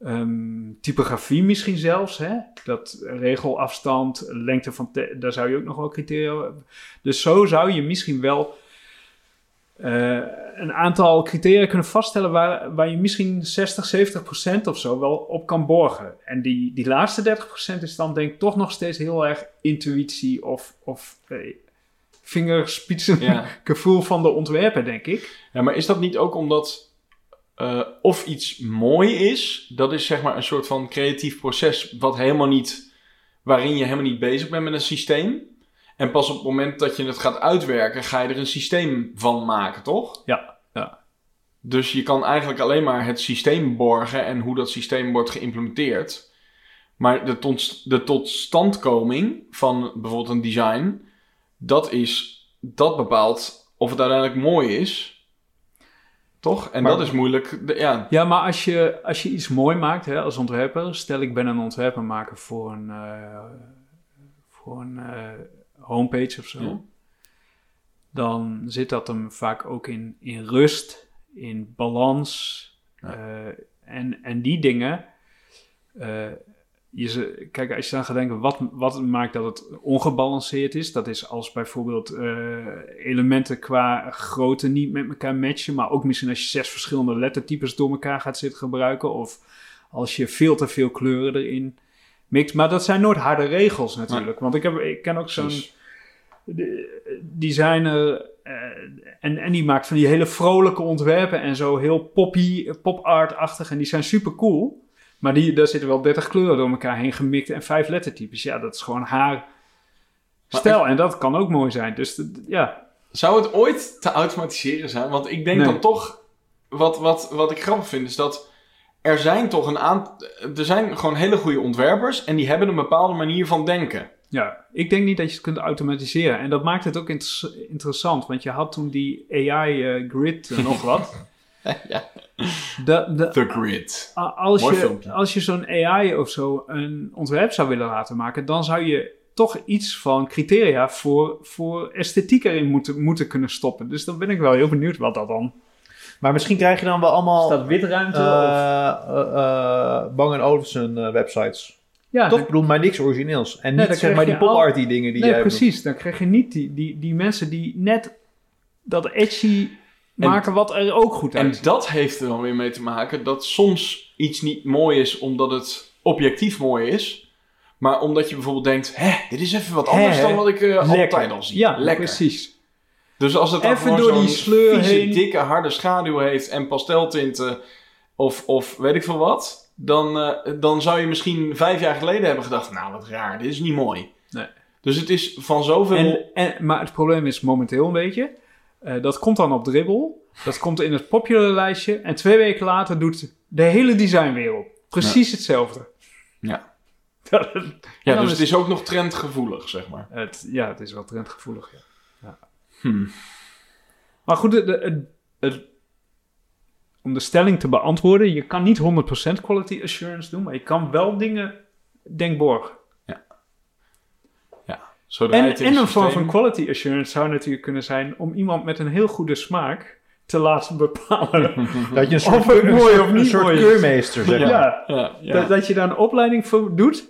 Ehm, typografie misschien zelfs, hè? Dat regelafstand, lengte van, daar zou je ook nog wel criteria. Dus zo zou je misschien wel eh, een aantal criteria kunnen vaststellen waar, waar je misschien 60, 70 procent of zo wel op kan borgen. En die, die laatste 30 procent is dan denk ik toch nog steeds heel erg intuïtie of, of eh, vingerspitsen ja. (laughs) gevoel van de ontwerper, denk ik. ja, maar is dat niet ook omdat eh, of iets mooi is, dat is zeg maar een soort van creatief proces wat helemaal niet, waarin je helemaal niet bezig bent met een systeem. En pas op het moment dat je het gaat uitwerken, ga je er een systeem van maken, toch? Ja, ja. Dus je kan eigenlijk alleen maar het systeem borgen en hoe dat systeem wordt geïmplementeerd. Maar de, tot, de totstandkoming van bijvoorbeeld een design, dat, is, dat bepaalt of het uiteindelijk mooi is. Toch? En Maar- dat is moeilijk. Ja, Ja, maar als je, als je iets mooi maakt hè, als ontwerper, stel ik ben een ontwerper maken voor een, eh, voor een eh, homepage of zo, Ja. dan zit dat hem vaak ook in, in rust, in balans Ja. eh, en, en die dingen. eh, je, kijk, als je dan gaat denken, wat, wat maakt dat het ongebalanceerd is? Dat is als bijvoorbeeld eh, elementen qua grootte niet met elkaar matchen, maar ook misschien als je zes verschillende lettertypes door elkaar gaat zitten gebruiken, of als je veel te veel kleuren erin mixt. Maar dat zijn nooit harde regels natuurlijk, want ik, heb, ik ken ook zo'n de- designer eh, en, en die maakt van die hele vrolijke ontwerpen en zo heel poppy, pop-art-achtig en die zijn super cool. Maar die, daar zitten wel 30 kleuren door elkaar heen gemikt en vijf lettertypes. Ja, dat is gewoon haar stijl. En dat kan ook mooi zijn. Dus ja, Zou het ooit te automatiseren zijn? Want ik denk Nee. dan toch, wat, wat, wat ik grappig vind, is dat er zijn toch een aantal, er zijn gewoon hele goede ontwerpers en die hebben een bepaalde manier van denken. ja, ik denk niet dat je het kunt automatiseren. En dat maakt het ook inter- interessant. Want je had toen die AI-grid nog wat. (laughs) ja. De, de, The Grid. Als Mooi je, filmpje. als je zo'n AI of zo een ontwerp zou willen laten maken, dan zou je toch iets van criteria voor, voor esthetiek erin moeten, moeten kunnen stoppen. Dus dan ben ik wel heel benieuwd wat dat dan. Maar misschien krijg je dan wel allemaal dat witruimte? eh, of? eh, eh, Bang Olufsen eh, websites. Ja, Toch? dan- Ik bedoel, maar niks origineels. En Nee, niet dan zeg maar die al- pop-arty dingen die nee, jij precies. Dan krijg je niet die, die, die mensen die net dat edgy maken wat er ook goed En uitziet. dat heeft er dan weer mee te maken dat soms iets niet mooi is omdat het objectief mooi is. Maar omdat je bijvoorbeeld denkt, hè, dit is even wat anders Hè, dan wat ik eh, Lekker. altijd al zie. Ja, Lekker. precies. Dus als het Even door die sleur vieze, heen. dikke, harde schaduw heeft en pasteltinten of, of weet ik veel wat, dan, eh, dan zou je misschien vijf jaar geleden hebben gedacht, nou wat raar, dit is niet mooi. Nee. Dus het is van zoveel... En, en, maar het probleem is momenteel een beetje, eh, dat komt dan op Dribbble, dat komt in het popular lijstje en twee weken later doet de hele designwereld precies hetzelfde. Ja. Dat- (laughs) ja, dus is- het is ook nog trendgevoelig, zeg maar. het, ja, het is wel trendgevoelig. Ja. Hmm. Maar goed, het- het- om de stelling te beantwoorden, je kan niet 100% quality assurance doen, maar je kan wel dingen denkborgen. Zodra En, het in en het een vorm van quality assurance zou natuurlijk kunnen zijn om iemand met een heel goede smaak te laten bepalen. (laughs) Dat je een soort, Of het mooi soort- of niet een soort mooi keurmeester, zeg maar. ja, Ja, ja. Dat, dat je daar een opleiding voor doet.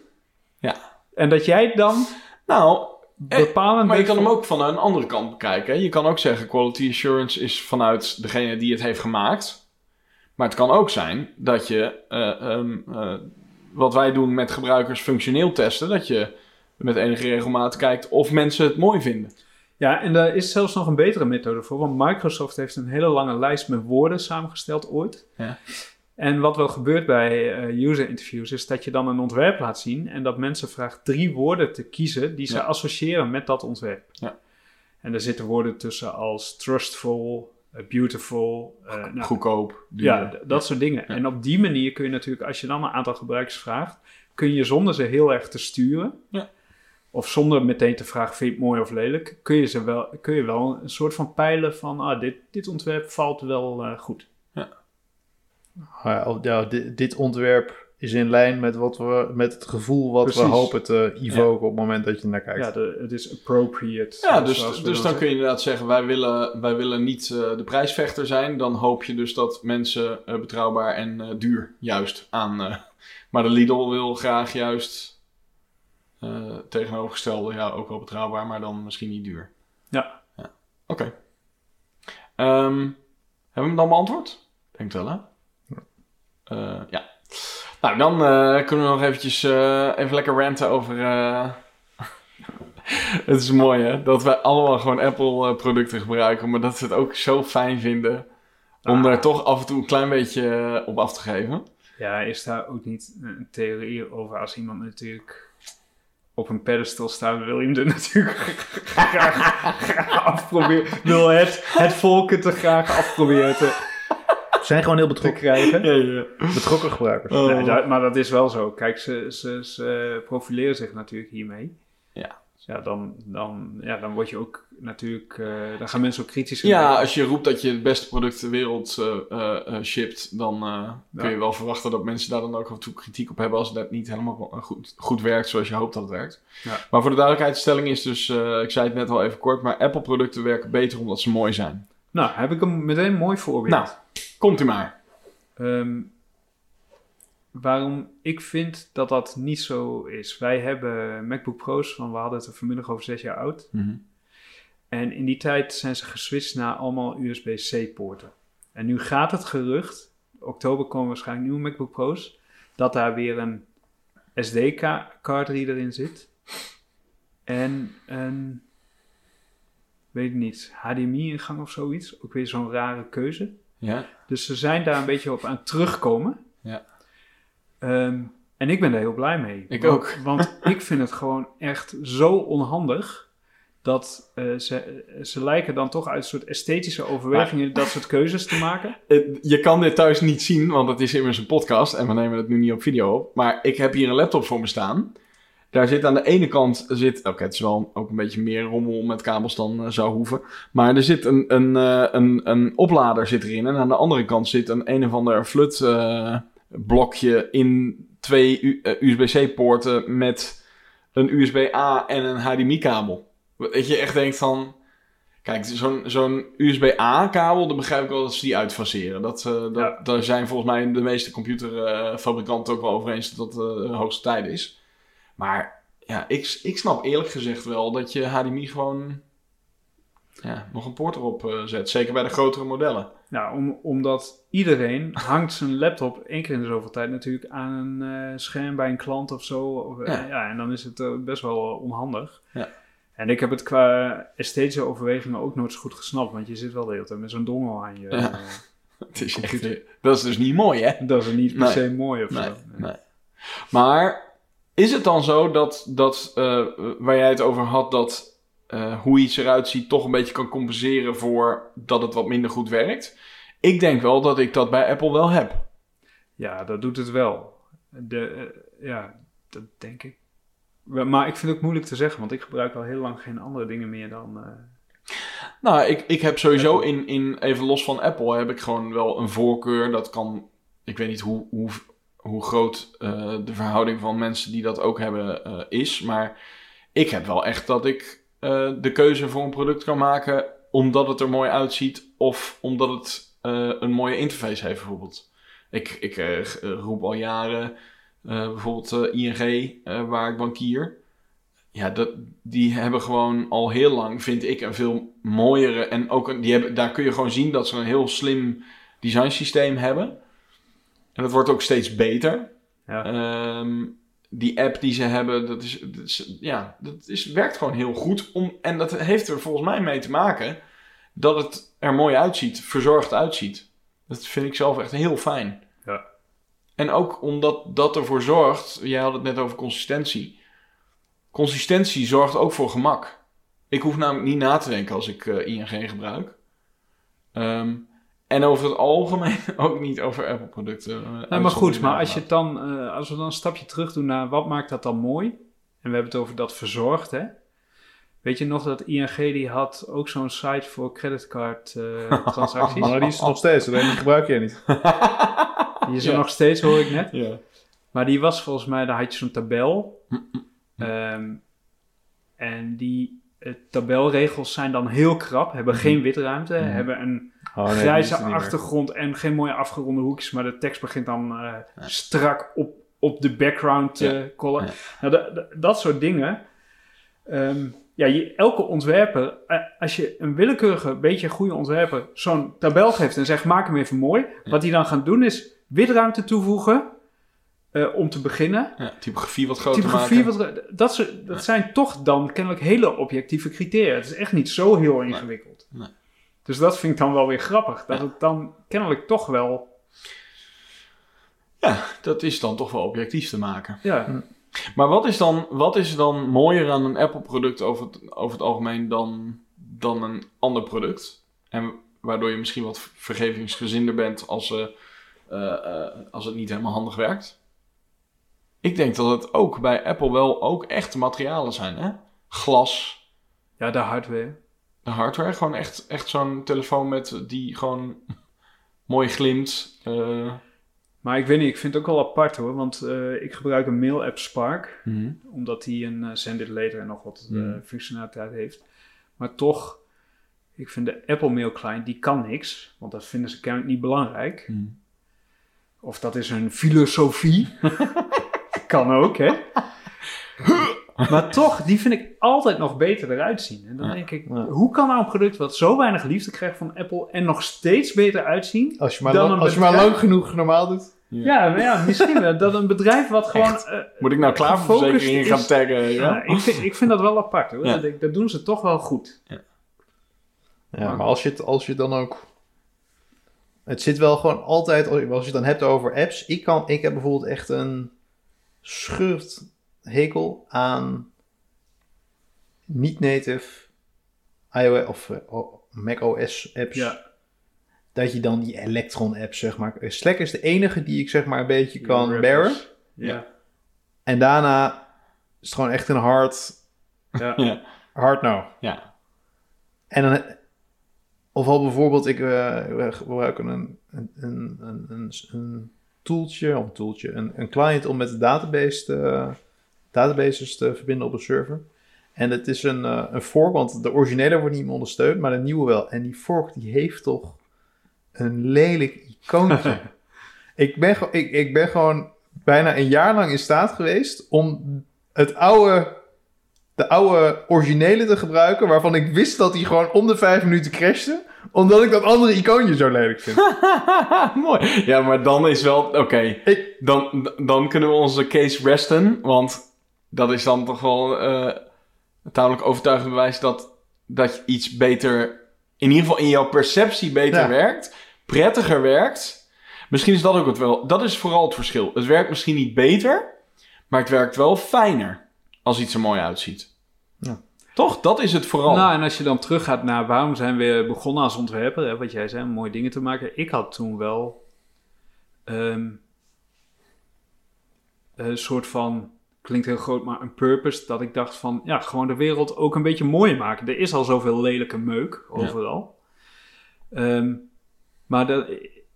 Ja. En dat jij dan Nou, bepalen maar je kan hem ook van een andere kant bekijken. Je kan ook zeggen, quality assurance is vanuit degene die het heeft gemaakt. Maar het kan ook zijn dat je, eh, ehm, eh, wat wij doen met gebruikers functioneel testen, dat je met enige regelmaat kijkt of mensen het mooi vinden. Ja, en daar is zelfs nog een betere methode voor. Want Microsoft heeft een hele lange lijst met woorden samengesteld ooit. Ja. En wat wel gebeurt bij eh, user interviews is dat je dan een ontwerp laat zien en dat mensen vraagt drie woorden te kiezen die ze Ja. associëren met dat ontwerp. Ja. En daar zitten woorden tussen als trustful, eh, beautiful, eh, nou, Goedkoop, duur. ja, dat soort dingen. Ja. En op die manier kun je natuurlijk, als je dan een aantal gebruikers vraagt, kun je zonder ze heel erg te sturen, Ja. of zonder meteen te vragen, vind je het mooi of lelijk, kun je, ze wel, kun je wel een soort van peilen van, ah, dit, dit ontwerp valt wel goed. Ja, oh, ja, dit, dit ontwerp is in lijn met, wat we, met het gevoel wat we hopen te evoken op het moment dat je naar kijkt. Ja, de, het is appropriate. Ja, dus, dus dan kun je inderdaad zeggen, wij willen, wij willen niet eh, de prijsvechter zijn. Dan hoop je dus dat mensen eh, betrouwbaar en eh, duur juist aan... eh, (laughs) maar de Lidl wil graag juist eh, tegenovergestelde, ja, ook wel betrouwbaar, maar dan misschien niet duur. Ja. ja. Oké. Ehm, hebben we hem dan beantwoord? Denk het wel, hè? Eh, ja. Nou, dan eh, kunnen we nog eventjes eh, even lekker ranten over... (laughs) het is mooi, hè? Dat wij allemaal gewoon Apple-producten gebruiken, maar dat we het ook zo fijn vinden om Ah. er toch af en toe een klein beetje op af te geven. Ja, is daar ook niet een theorie over als iemand natuurlijk op een pedestal staat, wil je hem er (laughs) natuurlijk graag, graag afproberen. Wil het, het volk het er graag afproberen te, zijn gewoon heel betrokken, krijgen. Ja, ja. betrokken gebruikers. Oh. Nee, dat- maar dat is wel zo. Kijk, ze, ze, ze profileren zich natuurlijk hiermee. Ja. Ja, dan, dan, ja, dan word je ook natuurlijk... eh, dan gaan mensen ook kritisch in Ja, als je roept dat je het beste product ter wereld eh, eh, shipt, dan eh, kun je wel verwachten dat mensen daar dan ook af en toe kritiek op hebben als dat niet helemaal goed, goed werkt zoals je hoopt dat het werkt. Ja. Maar voor de duidelijkheid, de stelling is dus, eh, ik zei het net al even kort, maar Apple producten werken beter omdat ze mooi zijn. Nou, heb ik een meteen een mooi voorbeeld. Nou, komt u maar. Ehm, waarom ik vind dat dat niet zo is. Wij hebben MacBook Pro's van, we hadden het er vanmiddag over zes jaar oud. En in die tijd zijn ze geswitcht naar allemaal USB-C-poorten. En nu gaat het gerucht, oktober komen waarschijnlijk nieuwe MacBook Pro's, dat daar weer een SD-card reader in zit. En een, weet ik niet, HDMI-ingang of zoiets. Ook weer zo'n rare keuze. Ja, Dus ze zijn daar een beetje op aan terugkomen. Ja. Ehm, en ik ben daar heel blij mee. Ik Want- ook. (laughs) Want ik vind het gewoon echt zo onhandig. Dat eh, ze, ze lijken dan toch uit een soort esthetische overwegingen dat soort keuzes te maken. (laughs) Eh, je kan dit thuis niet zien, want het is immers een podcast en we nemen het nu niet op video op. Maar ik heb hier een laptop voor me staan. Daar zit aan de ene kant, zit, oké, het is wel ook een beetje meer rommel met kabels dan eh, zou hoeven. Maar er zit een, een, eh, een, een oplader zit erin en aan de andere kant zit een een of ander flut eh, blokje in twee U- eh, USB-C poorten met een USB-A en een HDMI-kabel. Dat je echt denkt van... Kijk, zo'n zo'n USB-A-kabel, dan begrijp ik wel dat ze die uitfaseren. Dat, dat, Ja. Daar zijn volgens mij de meeste computerfabrikanten ook wel over eens dat dat de hoogste tijd is. Maar ja, ik, ik snap eerlijk gezegd wel dat je HDMI gewoon ja, nog een poort erop eh, zet. Zeker bij de grotere modellen. Ja, om, omdat iedereen (laughs) hangt zijn laptop één keer in de zoveel tijd natuurlijk aan een eh, scherm bij een klant of zo. Of, eh, Ja. ja. en dan is het best wel onhandig. Ja. En ik heb het qua esthetische overwegingen ook nooit zo goed gesnapt, want je zit wel de hele tijd met zo'n dongel aan je. Ja. (laughs) Het is echt, dat is dus niet mooi, hè? dat is niet per Nee. se mooi of Nee, zo. nee. Maar is het dan zo dat, dat eh, waar jij het over had, dat eh, hoe iets eruit ziet toch een beetje kan compenseren voor dat het wat minder goed werkt? Ik denk wel dat ik dat bij Apple wel heb. Ja, dat doet het wel. De, eh, ja, dat denk ik. Maar ik vind het ook moeilijk te zeggen, want ik gebruik al heel lang geen andere dingen meer dan. Nou, ik, ik heb sowieso in, in, even los van Apple, heb ik gewoon wel een voorkeur. Dat kan, ik weet niet hoe, hoe, hoe groot eh, de verhouding van mensen die dat ook hebben eh, is. Maar ik heb wel echt dat ik eh, de keuze voor een product kan maken omdat het er mooi uitziet of omdat het een mooie interface heeft bijvoorbeeld. Ik, ik roep al jaren bijvoorbeeld ING, waar ik bankier. Ja, dat, die hebben gewoon al heel lang, vind ik, een veel mooiere. En ook een, die hebben, daar kun je gewoon zien dat ze een heel slim designsysteem hebben. En dat wordt ook steeds beter. ja. Ehm, die app die ze hebben, dat is, dat is- ja, dat is, werkt gewoon heel goed. Om, en dat heeft er volgens mij mee te maken dat het er mooi uitziet, verzorgd uitziet. Dat vind ik zelf echt heel fijn. Ja. En ook omdat dat ervoor zorgt, jij had het net over consistentie. Consistentie zorgt ook voor gemak. Ik hoef namelijk niet na te denken als ik eh, ING gebruik. Ehm, en over het algemeen (laughs) ook niet over Apple producten. Nee, maar goed, maar als, je het dan, eh, als we dan een stapje terug doen naar wat maakt dat dan mooi? En we hebben het over dat verzorgd, hè? Weet je nog dat ING die had ook zo'n site voor creditcard eh, (laughs) transacties? Maar die is er nog steeds, alleen die gebruik je niet. (laughs) Die is er Ja. nog steeds, hoor ik net. Ja. Maar die was volgens mij, daar had je zo'n tabel. Ehm, en die eh, tabelregels zijn dan heel krap, hebben geen witruimte, hebben een Oh, nee, die grijze er achtergrond en geen mooie afgeronde hoekjes, maar de tekst begint dan eh, strak op, op de background te Ja. Ja. Nou, da- da- dat soort dingen. Ehm, ja, je, elke ontwerper, eh, als je een willekeurige, beetje goede ontwerper zo'n tabel geeft en zegt maak hem even mooi, wat hij dan gaat doen is witruimte toevoegen eh, om te beginnen. Ja, typografie wat groter Typografie, maken. wat, dat, dat zijn toch dan kennelijk hele objectieve criteria. Het is echt niet zo heel ingewikkeld. Nee. Dus dat vind ik dan wel weer grappig. Dat Ja. het dan kennelijk toch wel... Ja, dat is dan toch wel objectief te maken. Ja, Maar wat is dan, wat is dan mooier aan een Apple-product over het, over het algemeen dan, dan een ander product? En waardoor je misschien wat vergevingsgezinder bent als, eh, eh, eh, als het niet helemaal handig werkt? Ik denk dat het ook bij Apple wel ook echte materialen zijn, hè? Glas, ja de hardware. De hardware, gewoon echt, echt zo'n telefoon met die gewoon (laughs) mooi glimt. eh. Maar ik weet niet, ik vind het ook wel apart hoor. Want eh, ik gebruik een mail-app Spark. Omdat die een uh, send it later en nog wat uh, functionaliteit heeft. Maar toch, ik vind de Apple Mail Client, die kan niks. Want dat vinden ze kennelijk niet belangrijk. Mm. Of dat is een filosofie. (laughs) kan ook, hè? (laughs) maar toch, die vind ik altijd nog beter eruit zien. En dan Ja. denk ik, Ja. hoe kan nou een product wat zo weinig liefde krijgt van Apple en nog steeds beter uitzien? Als je maar, Dan lang, als je maar lang genoeg normaal doet. Ja, maar ja, misschien wel. Dat een bedrijf wat gewoon... Eh, Moet ik nou Gefocust gaan taggen? Ja? ja, ik, vind, ik vind dat wel apart hoor. Ja. Dat, dat doen ze toch wel goed. Ja, maar als je, het, als je dan ook... Het zit wel gewoon altijd... Als je het dan hebt over apps. Ik, kan, ik heb bijvoorbeeld echt een schurft hekel aan niet-native iOS of eh, Mac OS apps. Ja. Dat je dan die Electron apps, zeg maar... Slack is de enige die ik zeg maar een beetje kan bearen. Ja. En daarna is het gewoon echt een hard, Ja. Hard no. Ja. En dan, of al bijvoorbeeld, ik eh, we gebruiken een, een, een, een, een, of een tooltje, een, een client om met de database te, databases te verbinden op een server. En het is een, eh, een fork, want de originele wordt niet meer ondersteund, maar de nieuwe wel. En die fork die heeft toch een lelijk icoontje. (laughs) ik, ben, ik, ik ben gewoon bijna een jaar lang in staat geweest om het oude de oude originele te gebruiken, waarvan ik wist dat hij gewoon om de vijf minuten crashte, omdat ik dat andere icoontje zo lelijk vind. (laughs) Mooi. Ja, maar dan is wel... Oké, Ik- dan, dan kunnen we onze case resten. Want dat is dan toch wel eh tamelijk overtuigend bewijs dat, dat je iets beter... In ieder geval in jouw perceptie beter Ja. werkt. Prettiger werkt. Misschien is dat ook het wel... Dat is vooral het verschil. Het werkt misschien niet beter, maar het werkt wel fijner als iets er mooi uitziet. Ja. Toch? Dat is het vooral. Nou, en als je dan teruggaat naar waarom zijn we begonnen als ontwerper, hè, wat jij zei, om mooie dingen te maken. Ik had toen wel ehm, een soort van, klinkt heel groot, maar een purpose. Dat ik dacht van, ja, gewoon de wereld ook een beetje mooier maken. Er is al zoveel lelijke meuk overal. Ehm, maar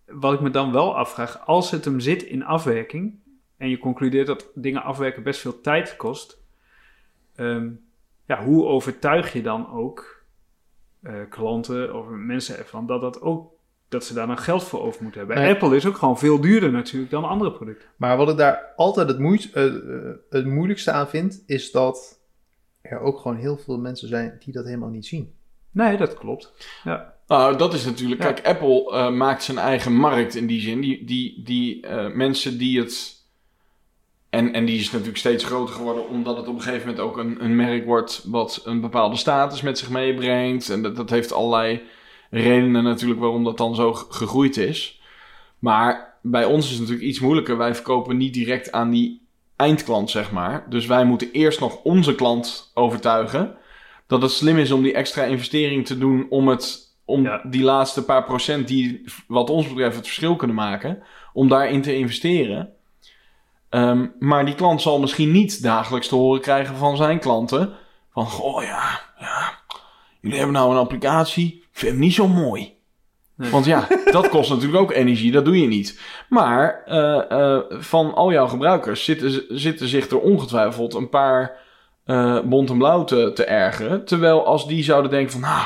wat ik me dan wel afvraag, als het hem zit in afwerking, en je concludeert dat dingen afwerken best veel tijd kost, ehm, ja, hoe overtuig je dan ook eh, klanten of mensen ervan dat dat ook dat ze daar dan geld voor over moeten hebben? Nee. Apple is ook gewoon veel duurder natuurlijk dan andere producten. Maar wat ik daar altijd het, eh, eh, het moeilijkste aan vind, is dat er ook gewoon heel veel mensen zijn die dat helemaal niet zien. Nee, dat klopt. Ja, Nou, dat is natuurlijk. Ja. Kijk, Apple eh, maakt zijn eigen markt in die zin. Die, die, die eh, mensen die het. En, en die is natuurlijk steeds groter geworden, omdat het op een gegeven moment ook een, een merk wordt wat een bepaalde status met zich meebrengt. En dat, dat heeft allerlei redenen natuurlijk waarom dat dan zo gegroeid is. Maar bij ons is het natuurlijk iets moeilijker. Wij verkopen niet direct aan die eindklant, zeg maar. Dus wij moeten eerst nog onze klant overtuigen dat het slim is om die extra investering te doen om het om Ja. die laatste paar procent die wat ons betreft het verschil kunnen maken, om daarin te investeren. Ehm, maar die klant zal misschien niet dagelijks te horen krijgen van zijn klanten van goh ja, ja, jullie hebben nou een applicatie, ik vind hem niet zo mooi. Nee. Want ja, (laughs) dat kost natuurlijk ook energie, dat doe je niet. Maar eh, eh, van al jouw gebruikers zitten, zitten zich er ongetwijfeld een paar eh bont en blauw te, te ergeren. Terwijl als die zouden denken van, ah,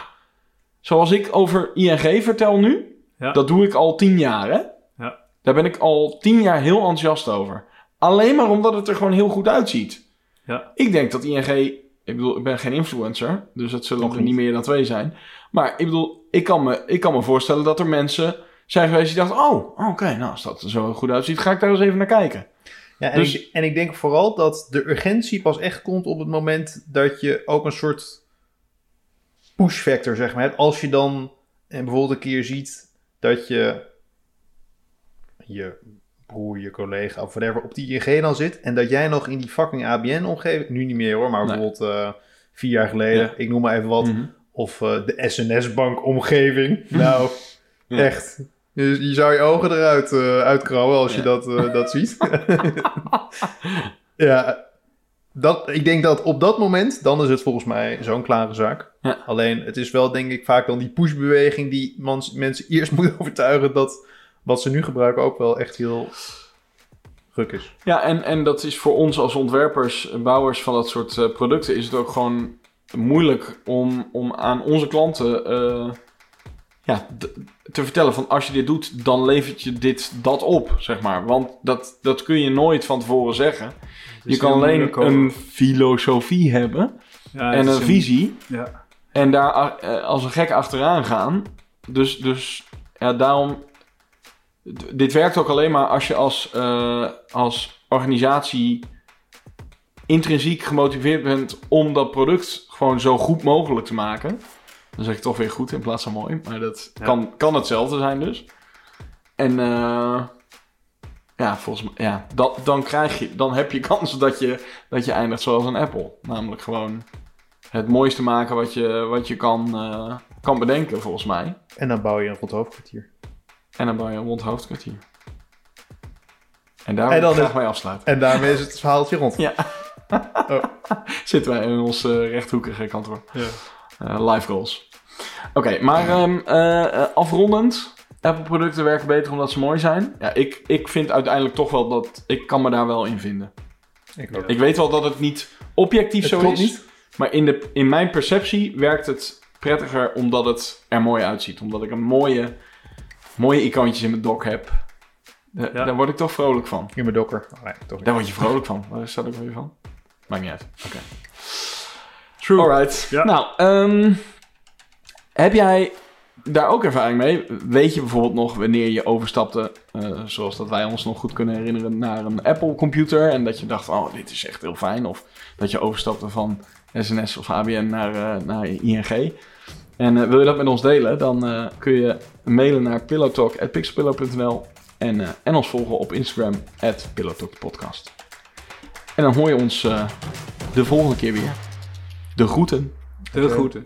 zoals ik over ING vertel nu, Ja. dat doe ik al tien jaar hè. Ja. Daar ben ik al tien jaar heel enthousiast over. Alleen maar omdat het er gewoon heel goed uitziet. Ja. Ik denk dat ING, ik bedoel, ik ben geen influencer, dus het zullen Nog niet. niet meer dan twee zijn. Maar ik bedoel, ik kan me, ik kan me voorstellen dat er mensen zijn geweest die dachten, oh, oké, nou als dat er zo goed uitziet, ga ik daar eens even naar kijken. Ja, en, Dus- ik, en ik denk vooral dat de urgentie pas echt komt op het moment dat je ook een soort push factor zeg maar hebt. Als je dan en bijvoorbeeld een keer ziet dat je je broer, je collega of whatever op die ING dan zit en dat jij nog in die fucking ABN-omgeving, nu niet meer hoor, maar Nee. bijvoorbeeld eh, vier jaar geleden, Ja. ik noem maar even wat, Mhm. of eh, de SNS-bank-omgeving. Nou, Ja. echt. Je, je zou je ogen eruit uitkrauwen als je dat, dat ziet. (laughs) ja, dat, ik denk dat op dat moment, dan is het volgens mij zo'n klare zaak. Alleen, het is wel denk ik vaak dan die pushbeweging die mensen eerst (laughs) moeten overtuigen dat wat ze nu gebruiken ook wel echt heel ruk is. Ja, en, en dat is voor ons als ontwerpers, bouwers van dat soort eh, producten, is het ook gewoon moeilijk om, om aan onze klanten eh, ja, te vertellen van als je dit doet, dan levert je dit dat op, zeg maar. Want dat, dat kun je nooit van tevoren zeggen. Je kan alleen een filosofie hebben Ja, en een visie Ja, en daar eh, als een gek achteraan gaan. Dus, dus ja, daarom. Dit werkt ook alleen maar als je als, eh, als organisatie intrinsiek gemotiveerd bent om dat product gewoon zo goed mogelijk te maken. Dan zeg ik toch weer goed in plaats van mooi. Maar dat Ja. kan, kan hetzelfde zijn dus. En eh, ja, volgens mij, ja, dat, dan, krijg je, dan heb je (laughs) kans dat je, dat je eindigt zoals een Apple. Namelijk gewoon het mooiste maken wat je, wat je kan, eh, kan bedenken, volgens mij. En dan bouw je een rond hoofdkwartier. En dan je een rond hoofdkwartier. En daar En dan graag mee afsluiten. En daarmee is het verhaaltje rond. Ja. (laughs) Oh. Zitten wij in ons eh, rechthoekige kantoor. ja. Eh, live goals. Oké, maar ehm, eh, afrondend. Apple-producten werken beter omdat ze mooi zijn. Ja, ik, ik vind uiteindelijk toch wel dat... Ik kan me daar wel in vinden. Ik ook. Ik weet wel dat het niet objectief Het zo klopt is. niet. Maar in, de, in mijn perceptie werkt het prettiger omdat het er mooi uitziet. Omdat ik een mooie, mooie icoontjes in mijn dock heb. Da- Ja. Daar word ik toch vrolijk van. In mijn dokker. Oh, nee, toch niet. Daar word je vrolijk van. Waar staat ook weer van? Maakt niet uit. Oké. True. Alright. Ja. Nou, ehm, heb jij daar ook ervaring mee? Weet je bijvoorbeeld nog wanneer je overstapte, eh, zoals dat wij ons nog goed kunnen herinneren, naar een Apple computer en dat je dacht, oh, dit is echt heel fijn. Of dat je overstapte van SNS of ABN naar, eh, naar ING. En eh, wil je dat met ons delen, dan eh, kun je mailen naar pillowtalk.pixelpillow.nl en, eh, en ons volgen op Instagram, at pillowtalkpodcast. En dan hoor je ons de volgende keer weer. De groeten. Oké. goed.